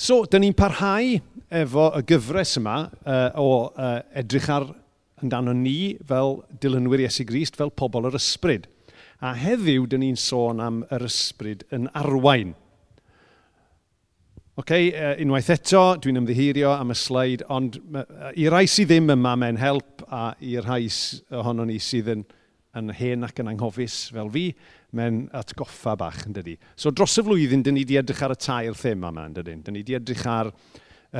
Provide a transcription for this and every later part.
So, dyn ni'n parhau efo y gyfres yma uh, o uh, edrych ar amdano ni fel dilynwyr Iesu Grist, fel pobl yr ysbryd. A heddiw, dyn ni'n sôn am yr ysbryd yn arwain. Oce, okay, uh, unwaith eto, dwi'n ymddiheirio am y sleid, ond uh, i rai sydd ddim yma mewn help a i'r rhai ohono ni sydd yn, yn hen ac yn anghofus fel fi, mewn atgoffa bach yn dydy. So dros y flwyddyn, dyn ni wedi edrych ar y tair thema yma yn dydy. Dyn ni wedi edrych ar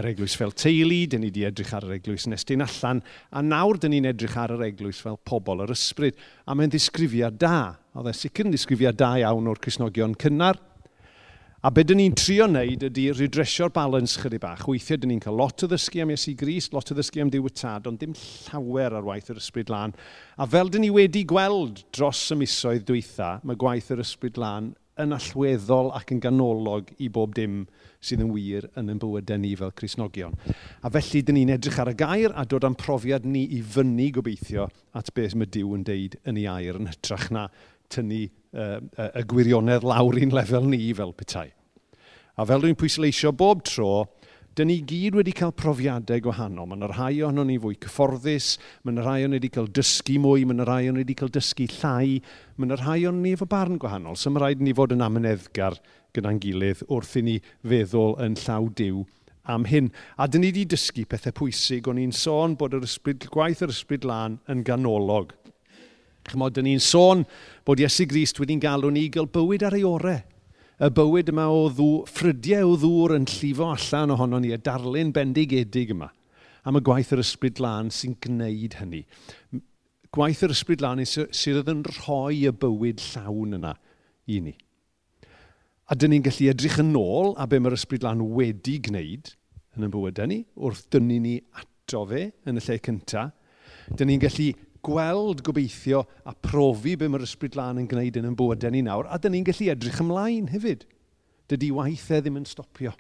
yr eglwys fel teulu, dyn ni wedi edrych ar yr eglwys nestyn allan, a nawr dyn ni'n edrych ar yr eglwys fel pobl yr ysbryd. A mae'n ddisgrifiad da, oedd e sicr yn ddisgrifiad da iawn o'r Cresnogion cynnar, A beth dyn ni'n trio wneud ydy redresio'r balans chydig bach. Weithiau dyn ni'n cael lot o ddysgu am Iesu Gris, lot o ddysgu am Dyw Tad, ond dim llawer ar waith yr Ysbryd Lan. A fel dyn ni wedi gweld dros y misoedd dwytha, mae gwaith yr Ysbryd Lan yn allweddol ac yn ganolog i bob dim sydd yn wir yn ein bywydau ni fel Cresnogion. A felly, dyn ni'n edrych ar y gair a dod am profiad ni i fyny gobeithio at beth mae Dyw yn deud yn ei air yn hytrach na tynnu uh, y gwirionedd lawr i'n lefel ni fel petai. A fel dwi'n pwysleisio bob tro, dyn ni gyd wedi cael profiadau gwahanol. Mae yna rhai ohono ni fwy cyfforddus, mae yna rhai o'n wedi cael dysgu mwy, mae yna rhai ni wedi cael dysgu llai, mae yna rhai ohono ni efo barn gwahanol. So mae rhaid ni fod yn amyneddgar gyda'n gilydd wrth i ni feddwl yn llaw diw am hyn. A dyn ni wedi dysgu pethau pwysig, o'n i'n sôn bod yr ysbryd gwaith yr ysbryd lan yn ganolog. Chymod, dyn ni'n sôn bod Iesu Grist wedi'n galw ni gael bywyd ar ei orau. Y bywyd yma o ddŵr, ffrydiau o ddŵr yn llifo allan ohono ni, y darlun bendigedig yma, am y gwaith yr ysbryd lan sy'n gwneud hynny. Gwaith yr ysbryd lan sydd yn rhoi y bywyd llawn yna i ni. A dyn ni'n gallu edrych yn ôl a be mae'r ysbryd lan wedi gwneud yn y bywydau ni, wrth dynnu ni ato fe yn y lle cyntaf. Dyn ni'n gallu gweld gobeithio a profi be mae'r ysbryd lan yn gwneud yn yn bywydau ni nawr, a dyn ni'n gallu edrych ymlaen hefyd. Dydy waithau ddim yn stopio.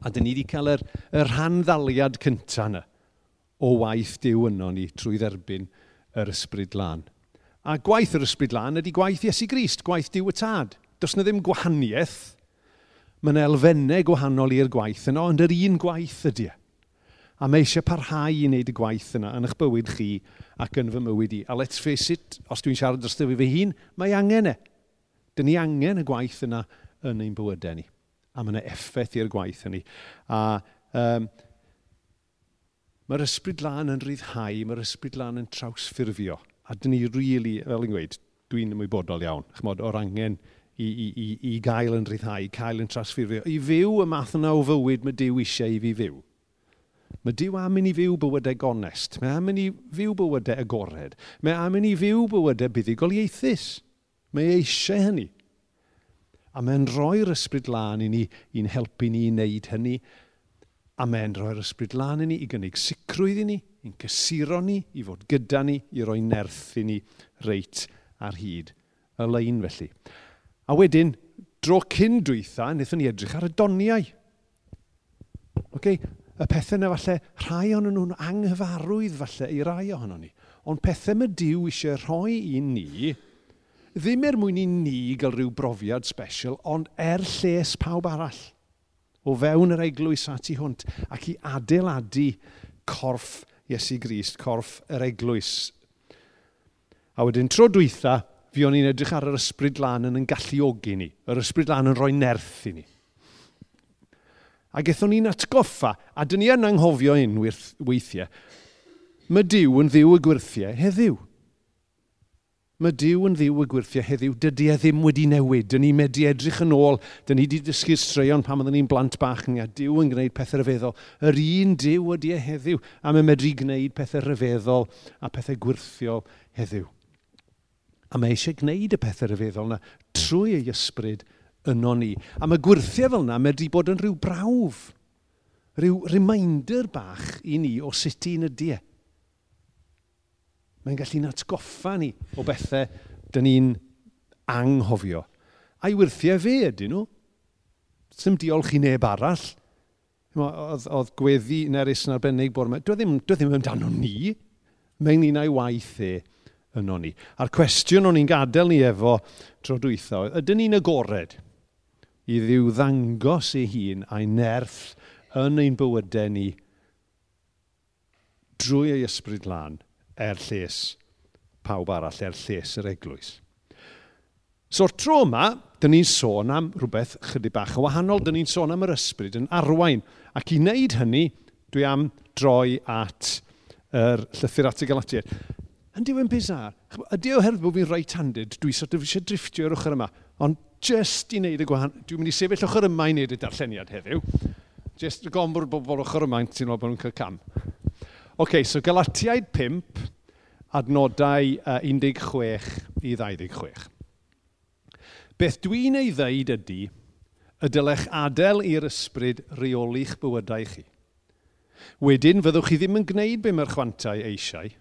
A dyn ni wedi cael yr, yr rhan ddaliad cyntaf yna o waith diw yno ni trwy dderbyn yr ysbryd lan. A gwaith yr ysbryd lan ydy gwaith Iesu Grist, gwaith diw y tad. Does na ddim gwahaniaeth, mae'n elfennau gwahanol i'r gwaith yno, ond yr un gwaith ydy e. A mae eisiau parhau i wneud y gwaith yna yn eich bywyd chi ac yn fy mywyd i. A let's face it, os dwi'n siarad dros dyfu fy hun, mae angen e. Dyn ni angen y gwaith yna yn ein bywydau ni. A mae yna effaith i'r gwaith yna. A um, mae'r ysbryd lan yn rhyddhau, mae'r ysbryd lan yn trawsffurfio. A dyn ni really, fel yn gweud, dwi'n ymwybodol iawn, chymod, o'r angen i, i, i, i gael yn rhyddhau, cael yn trawsffurfio. I fyw y math yna o fywyd mae Dyw eisiau i fi fyw. Mae Dyw am i ni fyw bywydau gonest. Mae am i ni fyw bywydau agored. Mae am i ni fyw bywydau buddigol ieithus. Mae eisiau hynny. A mae'n rhoi'r ysbryd lan i ni i'n helpu ni i wneud hynny. A mae'n rhoi'r ysbryd lan i ni i gynnig sicrwydd i ni, i'n cysuro ni, i fod gyda ni, i roi nerth i ni reit ar hyd y lein felly. A wedyn, dro cyn dwytha, wnaethon ni edrych ar y doniau. Okay? y pethau yna falle rhai o'n nhw'n anghyfarwydd falle i rai ohono ni. Ond pethau mae Dyw eisiau rhoi i ni, ddim er mwyn i ni gael rhyw brofiad special, ond er lles pawb arall o fewn yr eglwys at i hwnt ac i adeiladu corff Iesu Grist, corff yr eglwys. A wedyn tro dwytha, fi o'n i'n edrych ar yr ysbryd lan yn yn galluogi ni, yr ysbryd lan yn rhoi nerth i ni. A gethon ni'n atgoffa, a dyn ni yn anghofio un weithiau, mae Dyw yn ddiw y gwirthiau heddiw. Mae Dyw yn ddiw y gwirthiau heddiw. Dydy e ddim wedi newid. Dyn ni wedi edrych yn ôl. Dyn ni wedi dysgu'r straeon pan oedden ni'n blant bach yn A Dyw yn gwneud pethau rhyfeddol. Yr un Dyw ydy e heddiw. A mae medru gwneud pethau rhyfeddol a pethau gwirthiol heddiw. A mae eisiau gwneud y pethau rhyfeddol yna trwy ei ysbryd yno ni. A mae gwirthiau fel yna wedi bod yn rhyw brawf, rhyw reminder bach i ni o sut i'n ydy e. Mae'n gallu'n atgoffa ni o bethau dyn ni'n anghofio. A'i wirthiau fe ydyn nhw. Sym diolch i neb arall. Oedd, oedd gweddi nerys yn arbennig bod yma. Dwi ddim, dwi ddim amdano ni. Mae'n un a'i waith e yno ni. A'r cwestiwn o'n i'n gadael ni efo tro dwytho, ydyn ni'n agored? i ddiw ddangos ei hun a'i nerth yn ein bywydau ni drwy ei ysbryd lan er lles pawb arall, er lles yr eglwys. So tro yma, dyn ni'n sôn am rhywbeth chydig bach o wahanol. Dyn ni'n sôn am yr ysbryd yn arwain. Ac i wneud hynny, dwi am droi at yr er llythyr at y Galatiaid. Yn diwy'n bizar. Ydy e oherwydd bod fi'n right-handed, dwi sort of eisiau driftio yr ochr yma. Ond Just i wneud y gwahan... Dwi'n mynd i sefyll ochr yma i wneud y darlleniad heddiw. Just y gomwr bobl ochr yma ti'n meddwl bod nhw'n cael cam. Oce, okay, so Galatiaid 5, adnodau uh, 16 i 26. Beth dwi'n ei ddeud ydy, y dylech adael i'r ysbryd reoli'ch bywydau chi. Wedyn, fyddwch chi ddim yn gwneud be mae'r chwantau eisiau.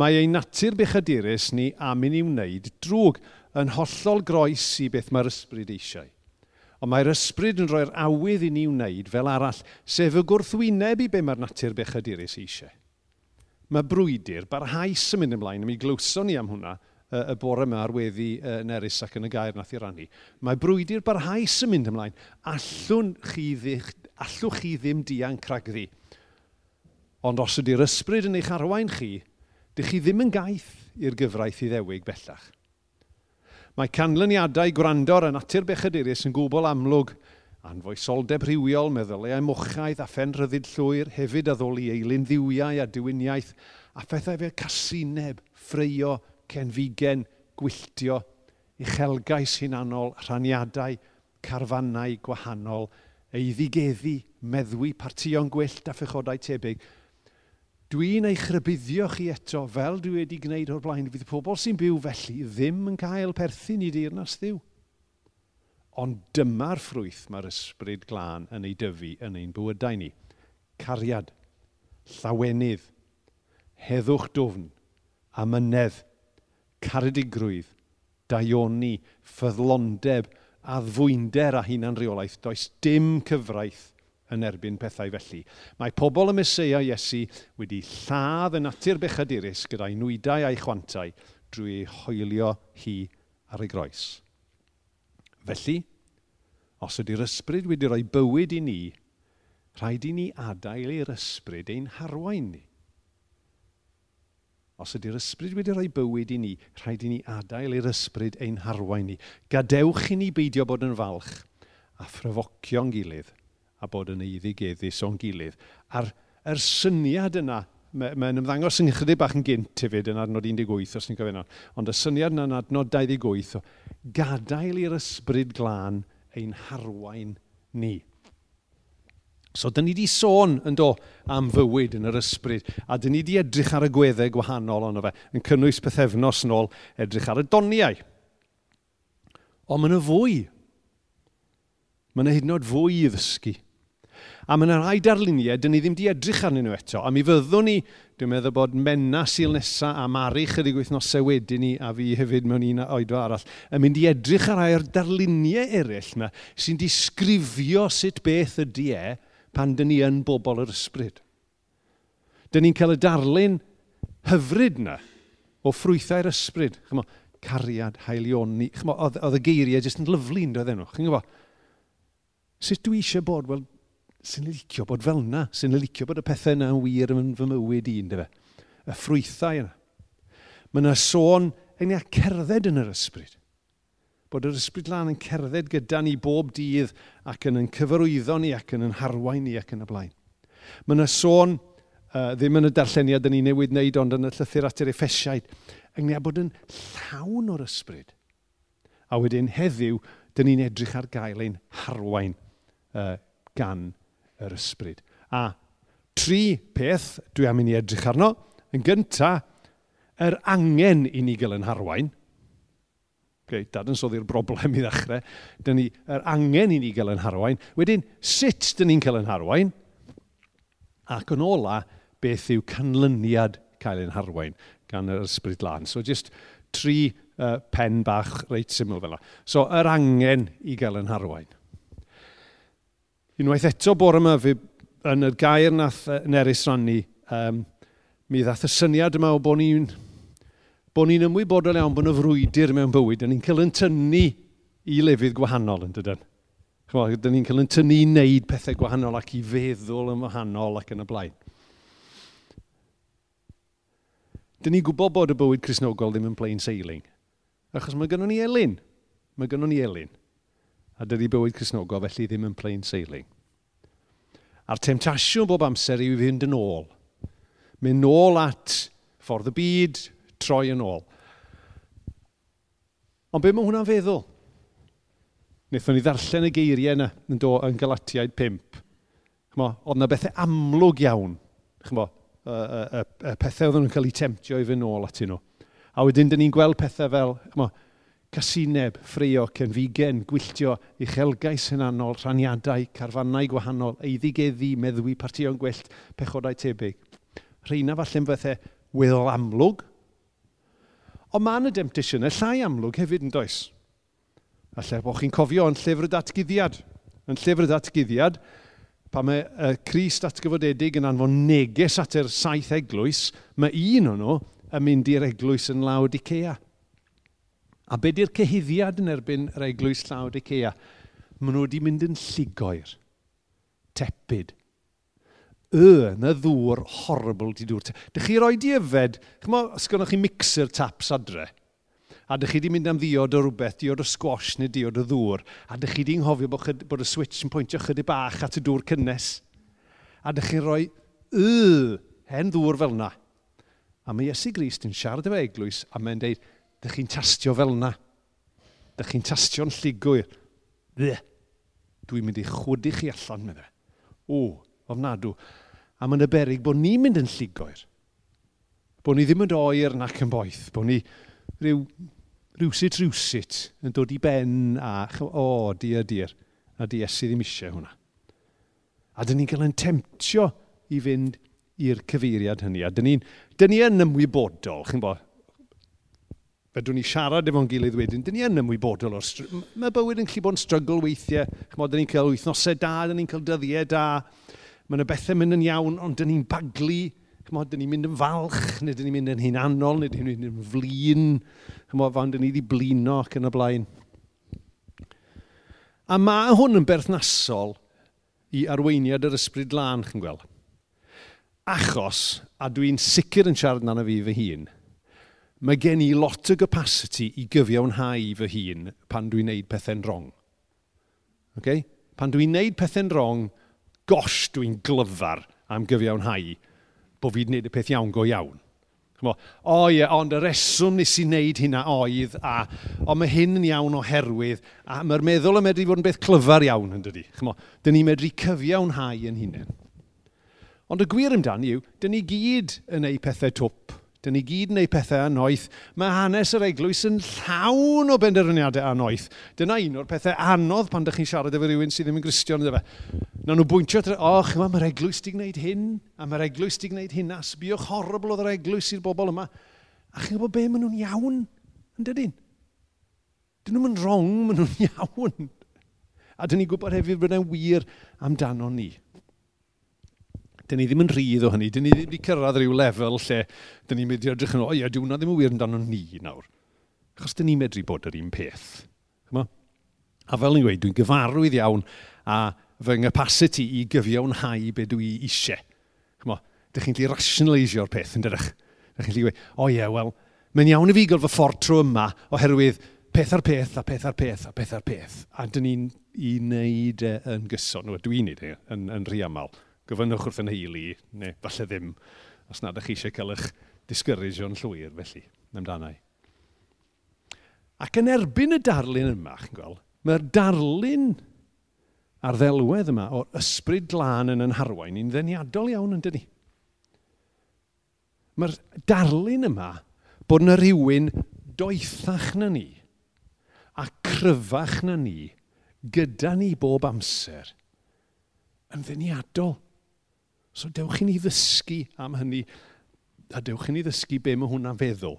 Mae ei natur bechadurus ni am i ni wneud drwg yn hollol groes i beth mae'r ysbryd eisiau. Ond mae'r ysbryd yn rhoi'r awydd i ni wneud fel arall, sef y gwrthwyneb i be mae'r natur bechadurus eisiau. Mae brwydir barhaus yn mynd ymlaen, mi glywson ni am hwnna y bore yma ar weddi yn eris ac yn y gair nath i rannu. Mae brwydir barhaus yn mynd ymlaen, allwn chi, ddich, allwch chi ddim dian cragddi. Ond os ydy'r ysbryd yn eich arwain chi, dych chi ddim yn gaeth i'r gyfraith i ddewig bellach. Mae canlyniadau gwrando ar y natur bechadurus yn gwbl amlwg anfoesoldeb rhywiol, meddyliau mochaidd a phenrhyddid llwyr, hefyd a ddoli ddiwiau a diwyniaeth, a phethau fel casineb, ffreio, cenfigen, gwylltio, uchelgais hunanol, rhaniadau, carfannau gwahanol, eiddigeddi, meddwi, partion gwyllt a phechodau tebyg – Dwi'n ei chrybuddio chi eto fel dwi wedi gwneud o'r blaen. Fydd pobl sy'n byw felly ddim yn cael perthyn i dirnas ddiw. Ond dyma'r ffrwyth mae'r ysbryd glân yn ei dyfu yn ein bywydau ni. Cariad, llawenydd, heddwch dofn, amynedd, caredigrwydd, daioni, ffyddlondeb, addfwynder a hunan reolaeth. Does dim cyfraith yn erbyn pethau felly. Mae pobl y Mesoea Iesu wedi lladd y natur bechadurus gyda'i nwydau a'i chwantau drwy hoelio hi ar ei groes. Felly, os ydy'r ysbryd wedi rhoi bywyd i ni, rhaid i ni adael i'r ysbryd ein harwain ni. Os ydy'r ysbryd wedi rhoi bywyd i ni, rhaid i ni adael i'r ysbryd ein harwain ni. Gadewch i ni beidio bod yn falch a phryfocio'n gilydd a bod yn eiddigeddus o'n gilydd. A'r er syniad yna, mae'n ma ymddangos yn chydig bach yn gynt hefyd yn adnod 18 os ni'n gofyn ond y syniad yna yn adnod 28 o gadael i'r ysbryd glân ein harwain ni. So, dyn ni wedi sôn yn do am fywyd yn yr ysbryd, a dyn ni wedi edrych ar y gweddau gwahanol ond fe, yn cynnwys pethefnos yn ôl edrych ar y doniau. Ond mae yna fwy. Mae yna hyd yn oed fwy i ddysgu a mae yna rhai darluniau, dyn ni ddim di edrych arnyn nhw eto. A mi fyddwn ni, dwi'n meddwl bod menna syl nesaf a mari chydig wythnosau wedyn ni, a fi hefyd mewn un oedfa arall, yn mynd i edrych ar rhai o'r darluniau eraill yma sy'n disgrifio sut beth ydy e pan dyn ni yn bobl yr ysbryd. Dyn ni'n cael y darlun hyfryd yna o ffrwythau'r ysbryd. Chymo, cariad, haelioni. Chymo, oedd, oedd y geiriau jyst yn lyflu yn doedden nhw. Chi'n gwybod? Sut dwi eisiau bod? Wel, sy'n licio bod fel yna, sy'n licio bod y pethau yna yn wir yn fy mywyd i, ynddo fe. Y ffrwythau yna. Mae yna sôn yn cerdded yn yr ysbryd. Bod yr ysbryd lan yn cerdded gyda ni bob dydd ac yn yn cyfarwyddo ni ac yn yn harwain ni ac yn y blaen. Mae yna sôn, uh, ddim yn y darlleniad yn ni newid wneud, ond yn y llythyr at yr effesiaid, yng Nghymru bod yn llawn o'r ysbryd. A wedyn heddiw, dyn ni'n edrych ar gael ein harwain uh, gan yr ysbryd. A tri peth dwi am i ni edrych arno. Yn gyntaf, yr angen i ni gael yn harwain. Okay, dadansoddi'r broblem i ddechrau. Dyna ni, yr angen i ni gael yn harwain. Wedyn, sut dyn ni'n cael yn harwain? Ac yn ola, beth yw canlyniad cael yn harwain gan yr ysbryd lan. So, just tri uh, pen bach reit syml fel yna. So, yr angen i gael yn harwain. Unwaith eto bore yma fi yn y gair nath Nerys rannu, um, mi ddath y syniad yma o bod ni'n bod ni'n ymwybodol iawn bod y frwydr mewn bywyd, a ni'n cael yn tynnu i lefydd gwahanol yn dydyn. Chymol, dyn ni'n cael yn tynnu i wneud pethau gwahanol ac i feddwl yn wahanol ac yn y blaen. Dyn ni'n gwybod bod y bywyd Cresnogol ddim yn plain sailing, achos mae gennym ni elin. Mae gennym ni elin a dydy bywyd Cresnogol felly ddim yn plain sailing. A'r temtasiwn bob amser yw i fynd yn ôl. Mynd nôl at ffordd y byd, troi yn ôl. Ond be mae hwnna'n feddwl? Wnaethon ni ddarllen y geiriau yna yn do yn Galatiaid 5. Chymo, oedd yna bethau amlwg iawn. Chymo, y, y, y, y pethau oedden nhw'n cael eu temtio i fynd nôl atyn nhw. A wedyn, dyn ni'n gweld pethau fel, chymo, casineb, ffreio, cenfigen, gwylltio, uchelgais hynanol, rhaniadau, carfannau gwahanol, eiddigeddi, meddwi, partio'n gwyllt, pechodau tebyg. Rheina falle'n fythau e weddol amlwg. Ond mae yna y llai amlwg hefyd yn does. A lle bod chi'n cofio yn llyfr y datgyddiad. Yn llyfr y datgyddiad, pa mae y Cris datgyfodedig yn anfon neges at yr saith eglwys, mae un o'n nhw yn mynd i'r eglwys yn lawd Ikea. A be di'r cyhyddiad yn erbyn yr eglwys Laodicea? Maen nhw wedi mynd yn lligoer, tepid, y, na ddŵr horrible di dŵr. Dych chi roi di yfed, chymo, sgynnoch chi mixer taps adre, a dych chi wedi mynd am ddiod o rhywbeth, diod o squash neu diod o ddŵr, a dych chi wedi nghofio bod, chyd, bod y switch yn pwyntio chydig bach at y dŵr cynnes, a dych chi roi y, hen ddŵr fel yna. A mae Iesu Grist yn siarad efo eglwys, a mae'n dweud, Dych chi'n tastio fel yna. Dych chi'n tastio'n lligwyr. Dde. Dwi'n mynd i chwdu chi allan, meddwl. O, ofnadw. A mae'n y berig bod ni'n mynd yn lligwyr. Bod ni ddim yn oer nac yn boeth. Bod ni rhyw rhywsut rhywsut yn dod i ben a o, dia, dir. A di esu ddim eisiau hwnna. A dyn ni'n cael yn temtio i fynd i'r cyfeiriad hynny. A dyn ni'n ni yn ymwybodol, chi'n bod, fedrwn ni siarad efo'n gilydd wedyn, dyn ni yn ymwybodol o'r... Mae bywyd yn gallu bod yn strygl weithiau. Chymod, dyn ni'n cael wythnosau da, dyn ni'n cael dyddiau da. Mae yna bethau mynd yn iawn, ond dyn ni'n baglu. Chymod, dyn ni'n mynd yn falch, neu dyn ni'n mynd yn hunanol, neu dyn ni'n mynd yn flin. Chymod, fan dyn ni wedi blino ac yn y blaen. A mae hwn yn berthnasol i arweiniad yr ysbryd lan, chi'n gweld. Achos, a dwi'n sicr yn siarad na na fi fy hun, mae gen i lot o capacity i gyfiawnhau fy hun pan dwi'n neud pethau'n rong. Okay? Pan dwi'n neud pethau'n rong, gosh dwi'n glyfar am gyfiawnhau bod fi'n neud y peth iawn go iawn. O oh, ie, yeah, ond y reswm nes i wneud hynna oedd, a o mae hyn yn iawn oherwydd, a mae'r meddwl yn medru fod yn beth clyfar iawn yn dydi. Chymo, dyn ni'n medru cyfiawnhau yn hunain. Ond y gwir amdani yw, dyn ni gyd yn ei pethau twp Dyn ni gyd yn gwneud pethau anoeth. Mae hanes yr eglwys yn llawn o benderfyniadau anoeth. Dyna un o'r pethau anodd pan ydych chi'n siarad efo rhywun sydd ddim yn gristion iddo. Na nhw bwyntio, o, chyma, mae'r eglwys di gwneud hyn, a mae'r eglwys di gwneud hyn, a sbiwch horrible oedd yr eglwys i'r bobl yma. A chi'n gwybod be, maen nhw'n iawn, yn dydyn? Dyn nhw'n rong, maen nhw'n iawn. A dyn ni gwybod hefyd bod e'n wir amdano ni dyn ni ddim yn rhydd o hynny, dyn ni ddim wedi cyrraedd rhyw lefel lle dyn ni'n medru edrych yn o, ie, diwna ddim yn wir amdano ni nawr. Achos dyn ni'n medru bod yr un peth. Chyma? A fel ni'n gweud, dwi'n gyfarwydd iawn a fy ngapasiti i gyfiawnhau be dwi eisiau. Chyma? Dych chi'n lli rationalisio'r peth yn dyrach. Dych chi'n lli gweud, o ie, wel, mae'n iawn i fi gael fy ffordd tro yma oherwydd peth ar peth a peth ar peth a peth ar peth. A dyn ni'n i wneud e yn gyson, dwi'n ei wneud e yn, yn rhy aml gofynnwch wrth yn heili, neu falle ddim, os nad ydych chi eisiau cael eich disgyrrisio'n llwyr felly, amdanau. Ac yn erbyn y darlun yma, chi'n gweld, mae'r darlun a'r ddelwedd yma o'r ysbryd glân yn yn harwain ni'n ddeniadol iawn yn dyni. Mae'r darlun yma bod yna rhywun doethach na ni a cryfach na ni gyda ni bob amser yn ddeniadol. So dewch i ni ddysgu am hynny, a dewch i ni ddysgu be mae hwnna'n feddwl.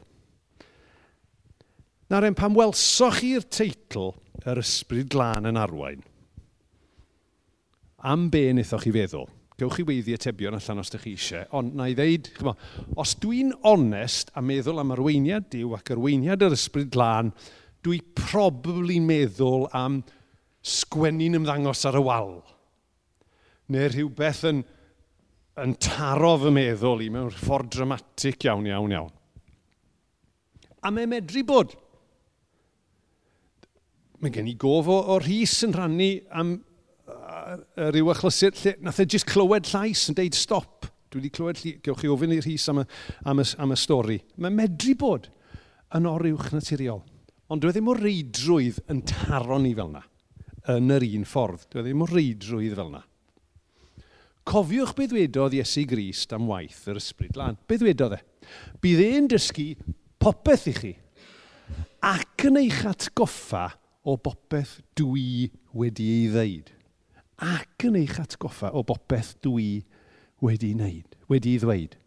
Nawr en pam welsoch chi'r teitl yr ysbryd glân yn arwain, am be wnaethoch chi feddwl? Gewch chi weiddi atebion allan os ydych chi eisiau, ond na i ddeud, chymo, os dwi'n onest a meddwl am arweiniad diw ac arweiniad yr ysbryd glân, dwi probably meddwl am sgwennu'n ymddangos ar y wal. Neu rhywbeth yn yn taro fy meddwl i mewn ffordd dramatic iawn, iawn, iawn. A mae'n medru bod. Mae gen i gof o, o rhys yn rhannu am ryw achlysur lle nath e jyst clywed llais yn deud stop. Dwi wedi clywed, lle, gewch chi ofyn i rhys am y, am y, am y stori. Mae'n medru bod yn oriwch naturiol. Ond dwi e ddim o reidrwydd yn taro ni fel yna, yn yr un ffordd. Dwi e ddim o reidrwydd fel yna. Cofiwch beth ddwedodd Iesu Grist am waith yr ysbryd lan. Beth ddwedodd e? Bydd e'n dysgu popeth i chi ac yn eich atgoffa o bopeth dwi wedi ei ddeud. Ac yn eich atgoffa o bopeth dwi wedi wneud, wedi ei ddweud.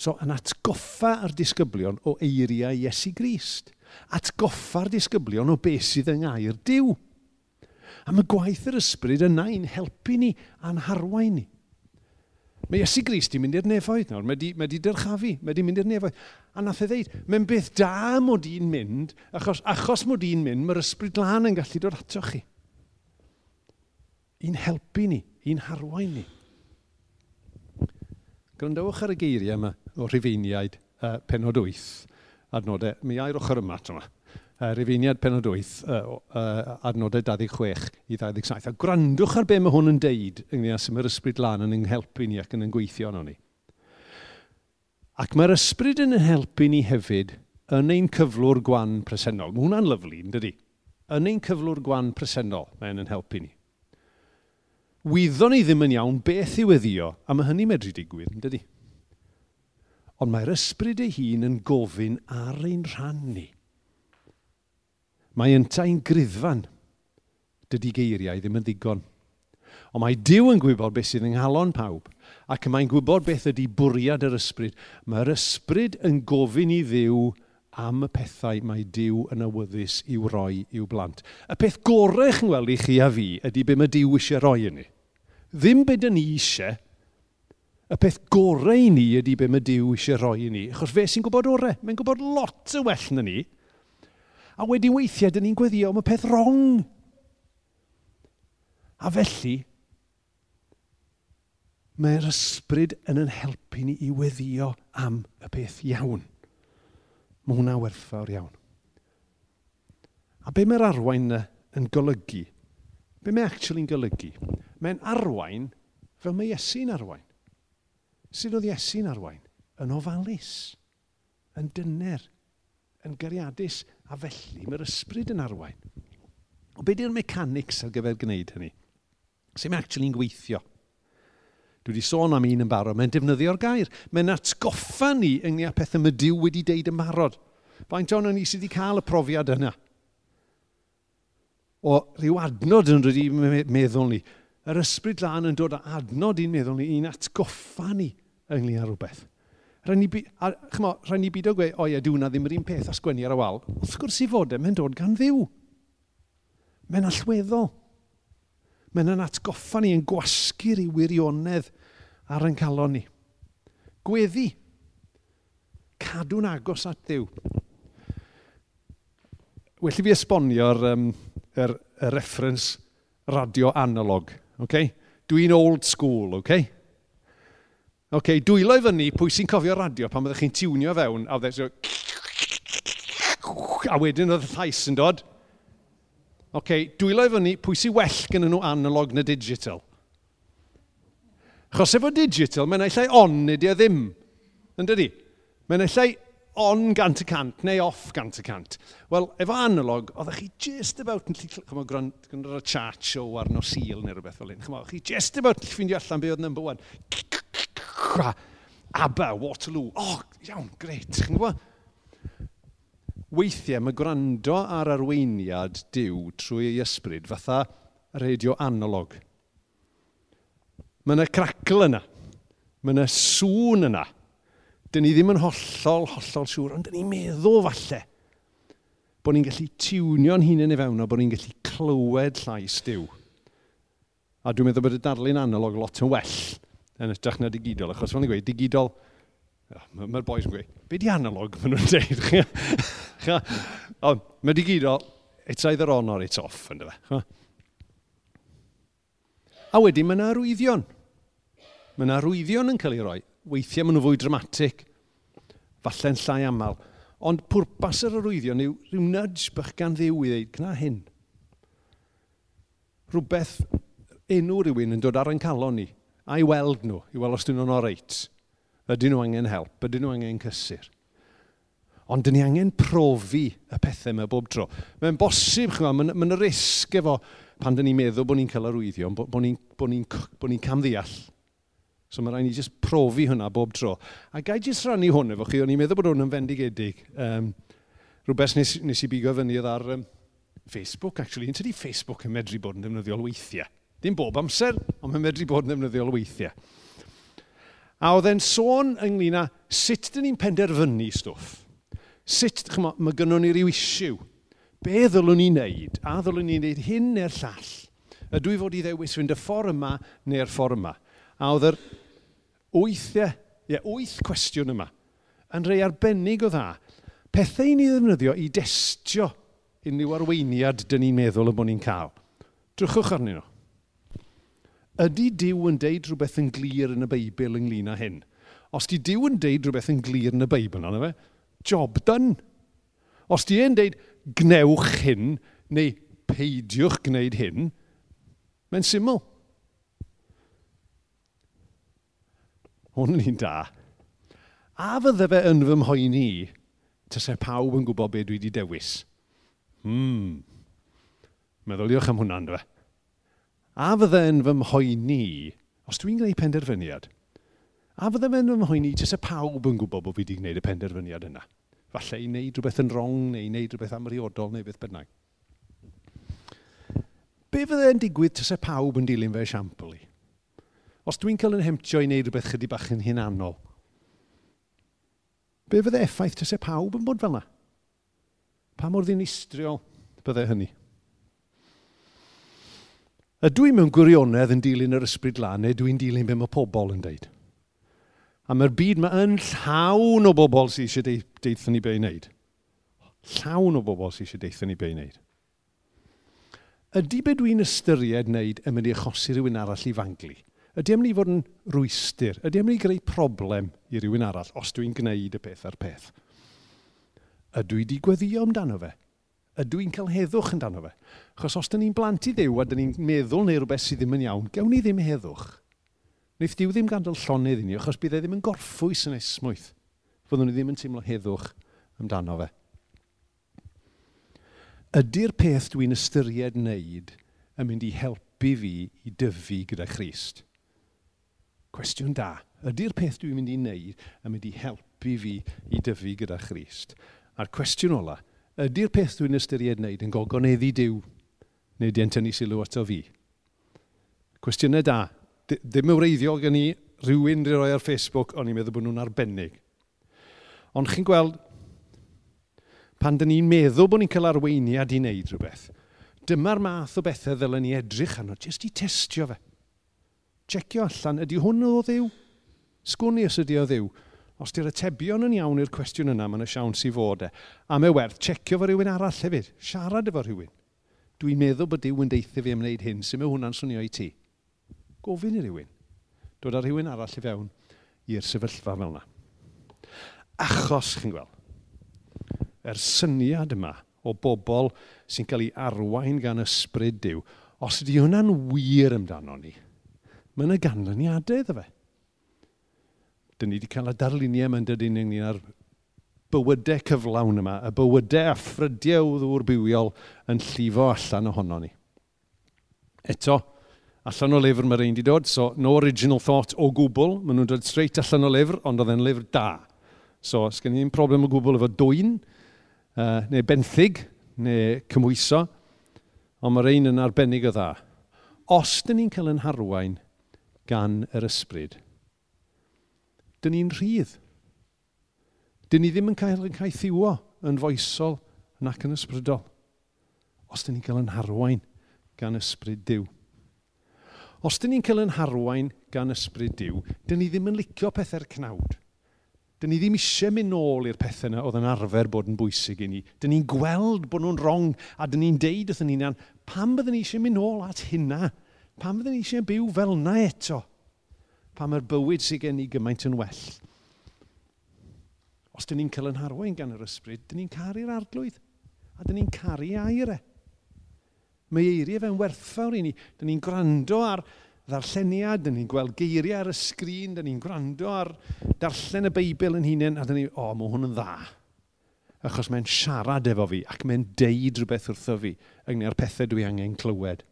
So, yn atgoffa ar disgyblion o eiriau Iesu Grist. Atgoffa'r disgyblion o beth sydd yng Ngair Dyw. A mae gwaith yr ysbryd yna i'n helpu ni a'n harwain ni. Mae Iesu Grist wedi mynd i'r nefoedd nawr, mae di, mae di dyrchafu, mae di mynd i'r nefoedd. A nath e ddeud, mae'n beth da mod i'n mynd, achos, achos mod i'n mynd, mae'r ysbryd lan yn gallu dod ato chi. I'n helpu ni, i'n harwain ni. Gryndewch ar y geiriau yma o rhifeiniaid uh, penod 8, adnodau, mi air ochr yma, yma uh, Rufiniad penod 8, uh, uh, adnodau 26 i 27. A gwrandwch ar be mae hwn yn deud ynglyn â sy'n my'r ysbryd lan yn ynghelpu ni ac yn gweithio yn ni. Ac mae'r ysbryd yn helpu ni hefyd yn ein cyflwr gwan presennol. Mae hwnna'n lyflu, yn dydy? Yn ein cyflwr gwan presennol, mae'n yn helpu ni. Wyddon ni ddim yn iawn beth i weddio, a mae hynny medru digwydd, yn dydy? Ond mae'r ysbryd ei hun yn gofyn ar ein rhan ni. Mae yntau'n griddfan. Dydy geiriau ddim yn ddigon. Ond mae Dyw yn gwybod beth sydd yng nghalon pawb, ac mae'n gwybod beth ydy bwriad yr ysbryd. Mae'r ysbryd yn gofyn i ddiw am y pethau mae Dyw yn awyddus i'w roi i'w blant. Y peth gorau chi'n gweld i chi a fi ydy be mae Dyw eisiau roi i ni. Ddim beth ni eisiau, y peth gorau i ni ydy be mae Dyw eisiau roi i ni. Achos fe sy'n gwybod orau, mae'n gwybod lot y well na ni. A wedi weithiau, dyn ni'n gweddio am y peth rong. A felly, mae'r ysbryd yn yn helpu ni i weddio am y peth iawn. Mae hwnna werthfawr iawn. A be mae'r arwain yn golygu? Be mae actually'n golygu? Mae'n arwain fel mae Iesu'n arwain. Sut oedd Iesu'n arwain? Yn ofalus, yn dyner, yn gariadus, a felly mae'r ysbryd yn arwain. O beth yw'r mechanics ar gyfer gwneud hynny? Sut mae actually'n gweithio? Dwi wedi sôn am un yn barod, mae'n defnyddio'r gair. Mae'n atgoffa ni ynglyn â pethau mae Dyw wedi deud yn barod. Faint o'n ni sydd wedi cael y profiad yna? O rhyw adnod yn rydw i meddwl ni. Yr ysbryd lan yn dod â adnod i'n meddwl ni, i'n atgoffa ni ynglyn â rhywbeth. Rhaid ni, a, chymo, rhaid ni byd o gwe, o ie, diwna ddim yr un peth a sgwennu ar y wal. Wrth gwrs i fod e, mae'n dod gan ddiw. Mae'n allweddol. Mae'n yn atgoffa ni yn gwasgu'r i wirionedd ar yn calon ni. Gweddi. Cadw'n agos at ddiw. Well i fi esbonio'r um, er, er reference radio analog. Okay? Dwi'n old school, okay? Okay, dwylo i fyny pwy sy'n cofio radio pan byddwch chi'n tiwnio fewn a byddwch chi'n... a wedyn oedd y llais yn dod. OK, dwylo i fyny pwy sy'n well gen nhw analog na digital. Chos efo digital, mae'n eillai on neu dia ddim. Yn dydi? Mae'n eillai on gant y cant neu off gant y cant. Wel, efo analog, oeddech chi just about yn lli... Chymo, gwrando y chat show ar no seal neu rhywbeth fel hyn. Chymo, chi just about yn ffeindio allan be oedd number one. Abba, Waterloo. Oh, iawn, gret. Chi'n gwybod? Weithiau mae gwrando ar arweiniad diw trwy ei ysbryd fatha radio analog. Mae yna cracl yna. Mae yna sŵn yna. Dyn ni ddim yn hollol, hollol siŵr, ond dyn ni'n meddwl falle bod ni'n gallu tiwnio'n hunain i fewn o bod ni'n gallu clywed llais diw. A dwi'n meddwl bod y darlun analog lot yn well yn ytrach na digidol. Achos fel ni'n gweud, digidol, mae'r ma boys yn gweud, be di analog maen nhw'n deud? Ond mae digidol, it's either on or it's off, ynddo fe. A wedyn mae yna arwyddion. Mae yna arwyddion yn cael ei roi. Weithiau maen nhw fwy dramatic, falle'n llai aml. Ond pwrpas yr arwyddion yw rhyw nudge bych gan ddiw i ddeud, gna hyn. Rhywbeth enw rhywun yn dod ar ein calon ni a i weld nhw, i weld os dyn nhw'n oreit. Ydyn nhw angen help, ydyn nhw angen cysur. Ond dyn ni angen profi y pethau yma bob tro. Mae'n bosib, chi'n gwybod, mae'n risg efo pan dyn ni'n meddwl bod ni'n cael arwyddio, bod ni'n bo ni, bo ni camddeall. So mae rhaid ni jyst profi hwnna bob tro. A gai jyst rannu hwn efo chi, o'n i'n meddwl bod hwn yn fendigedig. Um, rhywbeth nes, nes i bigo fyny oedd ar um, Facebook, actually. Yn tydi Facebook yn medru bod yn defnyddiol weithiau. Dim bob amser, ond mae'n medru bod yn ddefnyddiol weithiau. A oedd e'n sôn ynglyn â sut dyn ni'n penderfynu stwff. Sut, chymod, mae gynnon ni ryw isiw. Be ddylwn ni wneud? A ddylwn ni wneud hyn neu'r llall? Ydw i fod i ddewis fynd y ffordd yma neu'r ffordd yma? A oedd yr wythiau, ie, wyth cwestiwn yma yn rhai arbennig o dda. Pethau i ni ddefnyddio i destio unrhyw arweiniad dyn ni'n meddwl y bod ni'n cael. Drwchwch arnyn nhw ydy Dyw yn deud rhywbeth yn glir yn y Beibl ynglyn â hyn? Os di Dyw yn deud rhywbeth yn glir yn y Beibl, na fe, job done. Os di e'n deud gnewch hyn neu peidiwch gwneud hyn, mae'n syml. Hwn yn un da. A fydde fe yn fy mhoeni, tysau pawb yn gwybod beth dwi wedi dewis. Hmm. Meddyliwch am hwnna'n dweud. A fydde'n fy mhoeni, os dwi'n gwneud penderfyniad, a fydde fe'n fy mhoeni jyst y pawb yn gwybod bod fi wedi gwneud y penderfyniad yna. Falle i wneud rhywbeth yn wrong neu i wneud rhywbeth amriodol neu beth bynnag. Be fydde'n digwydd tasau pawb yn dilyn fe esiampl i? Os dwi'n cael yn hemtio i wneud rhywbeth chydig bach yn hunanol, be fydde effaith tasau pawb yn bod fel yna? Pa mor ddinistriol bydde hynny? Ydw i mewn gwirionedd yn dilyn yr ysbryd lan, neu dwi'n dilyn beth mae pobl yn deud? A mae'r byd mae yn llawn o bobl sydd eisiau deithio ni be i wneud. Llawn o bobl sydd eisiau deithio ni be i wneud. Ydy be dwi'n ystyried wneud yn mynd i achosi rhywun arall i fanglu? Ydy am ni fod yn rwystyr? Ydy am ni greu problem i rywun arall os dwi'n gwneud y peth ar peth? Ydw i wedi gweddio amdano fe? ydw i'n cael heddwch yn dano fe? Chos os da ni'n blant i ddew a da ni'n meddwl neu rhywbeth sydd ddim yn iawn, gawn ni ddim heddwch. Wneith diw ddim gandol llonydd i ni, achos bydd e ddim yn gorffwys yn esmwyth. Fyddwn ni ddim yn teimlo heddwch amdano fe. Ydy'r peth dwi'n ystyried wneud yn mynd i helpu fi i dyfu gyda Christ? Cwestiwn da. Ydy'r peth dwi'n mynd i wneud yn mynd i helpu fi i dyfu gyda Christ? A'r cwestiwn ola, ydy'r peth dwi'n ystyried wneud yn gogoneddi diw neu di'n tynnu sylw ato fi? Cwestiynau da. Ddim ywreiddio gen i rhywun roi roi ar Facebook, ond i'n meddwl bod nhw'n arbennig. Ond chi'n gweld, pan dyn ni'n meddwl bod ni'n cael arweiniad i wneud rhywbeth, dyma'r math o bethau ddylen ni edrych arno, jyst i testio fe. Checio allan, ydy hwn o ddiw? Sgwni os ydy o ddiw? Os di'r atebion yn iawn i'r cwestiwn yna, mae'n y siawns i fod e. A mae werth checio fo rhywun arall hefyd. Siarad efo rhywun. Dwi'n meddwl bod Dyw yn deithio fi am wneud hyn, sy'n mewn hwnna'n swnio i ti. Gofyn i rhywun. Dod â rhywun arall i fewn i'r sefyllfa fel yna. Achos, chi'n gweld, er syniad yma o bobl sy'n cael ei arwain gan ysbryd diw, os ydy hwnna'n wir amdano ni, mae yna ganlyniadau iddo fe dyn ni wedi cael y darluniau mewn dydyn ni ynglyn â'r bywydau cyflawn yma, y bywydau a ffrydiau o ddŵr bywiol yn llifo allan ohono ni. Eto, allan o lyfr mae'r ein wedi dod, so no original thought o gwbl, maen nhw'n dod straight allan o lyfr, ond oedd e'n lyfr da. So, os gen i'n problem o gwbl efo dwy'n, uh, neu benthyg, neu cymwyso, ond mae'r ein yn arbennig o dda. Os dyn ni'n cael yn harwain gan yr ysbryd, dyn ni'n rhydd. Dyn ni ddim yn cael yn cael thiwo yn foesol nac yn ysbrydol, os dyn ni'n cael yn harwain gan ysbryd diw. Os dyn ni'n cael yn harwain gan ysbryd diw, dyn ni ddim yn licio pethau'r cnawd. Dyn ni ddim eisiau mynd nôl i'r pethau yna oedd yn arfer bod yn bwysig i ni. Dyn ni'n gweld bod nhw'n wrong a dyn ni'n deud wrthyn ni'n pam byddwn ni eisiau mynd nôl at hynna? Pam byddwn ni eisiau byw fel na eto? pa mae'r bywyd sydd gen i gymaint yn well. Os dyn ni'n cael yn harwain gan yr ysbryd, dyn ni'n caru'r arglwydd a dyn ni'n caru aire. Mae eiriau fe'n werthfawr i ni. Dyn ni'n gwrando ar ddarlleniad, dyn ni'n gweld geiriau ar y sgrin, dyn ni'n gwrando ar darllen y Beibl yn hunain, a dyn ni, o, oh, mae hwn yn dda. Achos mae'n siarad efo fi ac mae'n deud rhywbeth wrtho fi ynglyn â'r pethau dwi angen clywed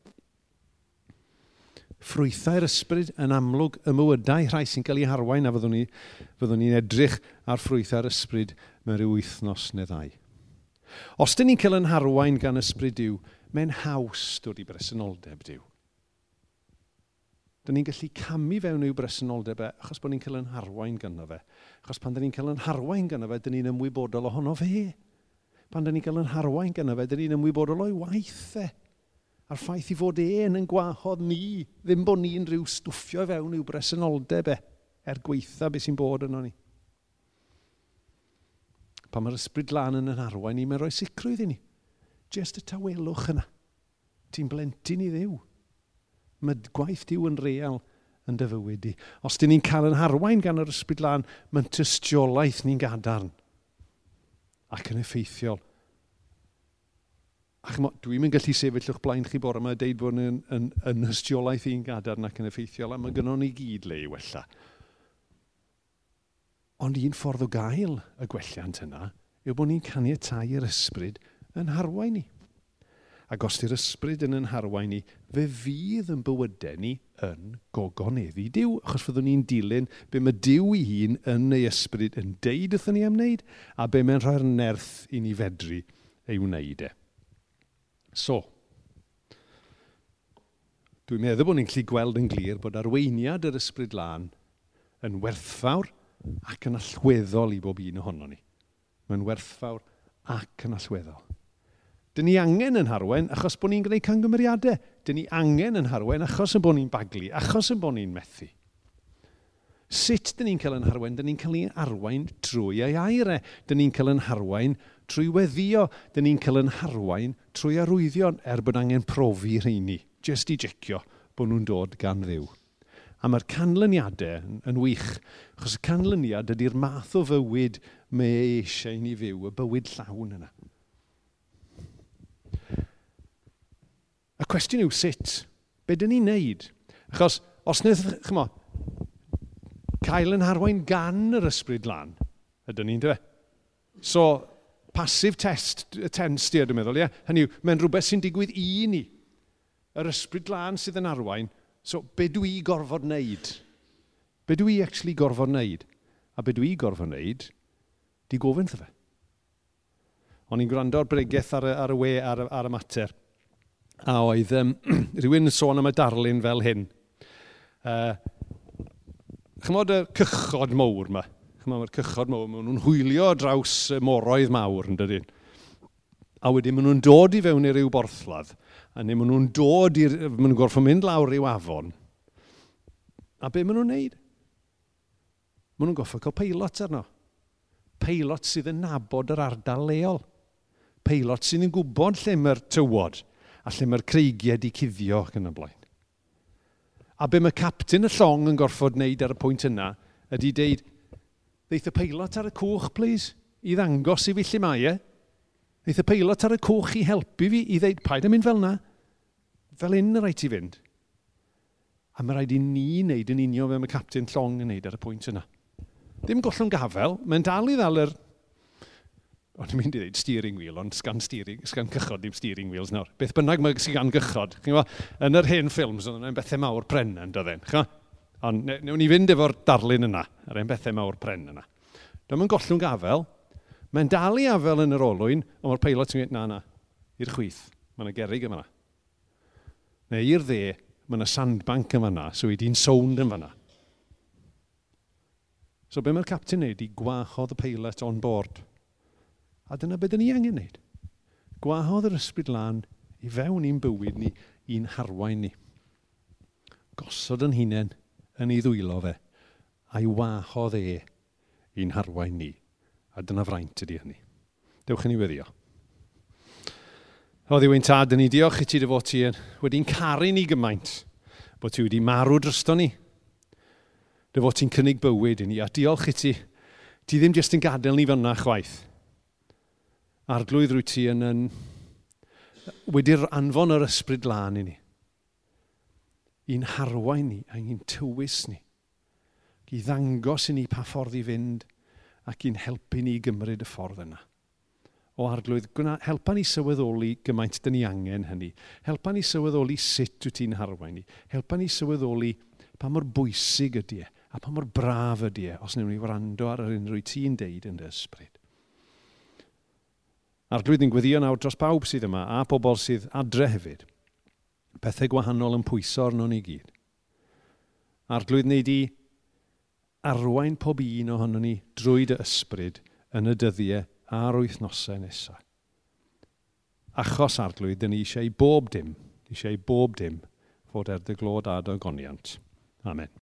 ffrwythau'r ysbryd yn amlwg y mywydau rhai sy'n cael ei harwain a fyddwn ni, edrych ar ffrwythau'r ysbryd mewn rhyw wythnos neu ddau. Os dyn ni'n cael yn harwain gan ysbryd diw, mae'n haws dod i bresenoldeb diw. Dyn ni'n gallu camu fewn i'w bresenoldeb e, achos bod ni'n cael yn harwain ganddo fe. Achos pan dyn ni'n cael yn harwain ganddo fe, dyn ni'n ymwybodol ohono fe. Pan dyn ni'n cael yn harwain ganddo fe, dyn ni'n ymwybodol o'i waith e a'r ffaith i fod e'n yn gwahodd ni, ddim bod ni'n rhyw stwffio fewn i'w bresenoldeb e, er gweitha beth sy'n bod yno ni. Pan mae'r ysbryd lan yn yn arwain ni, mae'n rhoi sicrwydd i ni. Just y tawelwch yna. Ti'n blentyn i ddiw. Mae gwaith diw yn real yn dy fywyd di. Os dyn ni'n cael yn harwain gan yr ysbryd lan, mae'n tystiolaeth ni'n gadarn ac yn effeithiol A dwi'n mynd gallu sefyll o'ch blaen chi bore yma a deud bod yn, yn, yn ystiolaeth i'n gadarn ac yn effeithiol, a mae gynnon ni gyd le i wella. Ond un ffordd o gael y gwelliant yna yw bod ni'n caniatau'r ysbryd yn harwain ni. Ac os di'r ysbryd yn yn harwain ni, fe fydd yn bywydau ni yn gogoneddi diw, achos fyddwn ni'n dilyn be mae diw i hun yn ei ysbryd yn deud wrthyn ni am wneud, a be mae'n rhoi'r nerth i ni fedru ei wneud e. So, dwi'n meddwl bod ni'n gallu gweld yn glir bod arweiniad yr ysbryd lan yn werthfawr ac yn allweddol i bob un ohono ni. Mae'n werthfawr ac yn allweddol. Dyn ni angen yn harwen achos bod ni'n gwneud cangymeriadau. Dyn ni angen yn harwen achos yn bod ni'n baglu, achos yn bod ni'n methu. Sut dyn ni'n cael yn harwain? Dyn ni'n cael ei arwain trwy ei aire. Dyn ni'n cael yn harwain trwy weddio. Dyn ni'n cael yn harwain trwy arwyddion er bod angen profi rheini. Just i jecio bod nhw'n dod gan ddiw. A mae'r canlyniadau yn wych, achos y canlyniad ydy'r math o fywyd mae eisiau ni fyw, y bywyd llawn yna. Y cwestiwn yw sut? Be dyn ni'n neud? Achos, os wnaeth, chymo, cael yn harwain gan yr ysbryd lan. Ydyn ni'n dweud. So, passive test, tense di, dwi'n meddwl, ie? Yeah? Hynny yw, mae'n rhywbeth sy'n digwydd i ni. Yr ysbryd lan sydd yn arwain, so be dwi gorfod wneud? Be dwi actually gorfod wneud? A be dwi gorfod wneud, di gofyn fe. O'n i'n gwrando ar bregaeth ar, y, ar y we ar, ar y mater. A oedd um, rhywun yn sôn am y darlun fel hyn. Uh, chymod y cychod mawr yma. Chymod y cychod mawr, maen nhw'n hwylio draws y moroedd mawr yn dydyn. A wedyn maen nhw'n dod i fewn i ryw borthladd. A neu maen nhw'n dod i'r... Maen nhw'n gorfod mynd lawr i'w afon. A be maen nhw'n neud? Maen nhw'n gorfod cael peilot arno. Peilot sydd yn nabod yr ardal leol. Peilot sydd yn gwybod lle mae'r tywod a lle mae'r creigiau di cuddio ac yn y blaen. A be mae captain y llong yn gorfod wneud ar y pwynt yna, ydy deud, ddeith y peilot ar y cwch, please, i ddangos i fi lle mae e. Ddeith y peilot ar y cwch i helpu fi i ddeud, paid yn mynd fel yna. Fel un y rhaid i fynd. A mae rhaid i ni wneud yn union fe mae captain llong yn wneud ar y pwynt yna. Dim gollwng gafel, mae'n dal i ddal yr O'n i'n mynd i ddweud steering wheel, ond sgan, steering, sgan cychod dim steering wheels nawr. Beth bynnag mae sgan gychod. Yn yr hen ffilms, oedd yna'n bethau mawr pren yn doedden. Ond newn ni fynd efo'r darlun yna, yr un bethau mawr pren yna. Dyma yn gollwng gafel. Mae'n dalu afel yn yr olwyn, ond mae'r peilot yn gweud na, na, i'r chwith. Mae yna gerig yma. Neu i'r dde, mae yna sandbank yma yna, so i di'n sownd yma yna. So be mae'r captain wneud i gwahodd y peilot on board? A dyna beth ni angen wneud. Gwahodd yr ysbryd lan i fewn i'n bywyd ni, i'n harwain ni. Gosod yn hunain yn ei ddwylo fe, a'i wahodd e i'n harwain ni. A dyna fraint ydy hynny. Dewch yn ei weddio. O ddiwy'n tad yn ni, diolch i ti dy fod ti wedi'n caru ni gymaint, bod ti wedi marw drosto ni. Dy fod ti'n cynnig bywyd i ni, a diolch i ti, ti ddim jyst yn gadael ni fyna chwaith arglwydd rwy ti yn, yn wedi'r anfon yr ysbryd lan i ni. I'n harwain ni a i'n tywys ni. I ddangos i ni pa ffordd i fynd ac i'n helpu ni gymryd y ffordd yna. O arglwydd, helpa ni sylweddoli gymaint dyn ni angen hynny. Helpa ni sylweddoli sut wyt ti'n harwain ni. Helpa ni sylweddoli pa mor bwysig ydy e a pa mor braf ydy e os wnawn ni wrando ar yr unrhyw ti'n deud yn dy ysbryd. A'r glwyddyn gweddio nawr dros bawb sydd yma a pobl sydd adre hefyd. Pethau gwahanol yn pwyso arno ni gyd. A'r glwydd wneud i arwain pob un ohono ni drwy dy ysbryd yn y dyddiau a'r wythnosau nesaf. Achos arglwydd, dyn ni eisiau bob dim, eisiau bob dim fod er dy glod a dy goniant. Amen.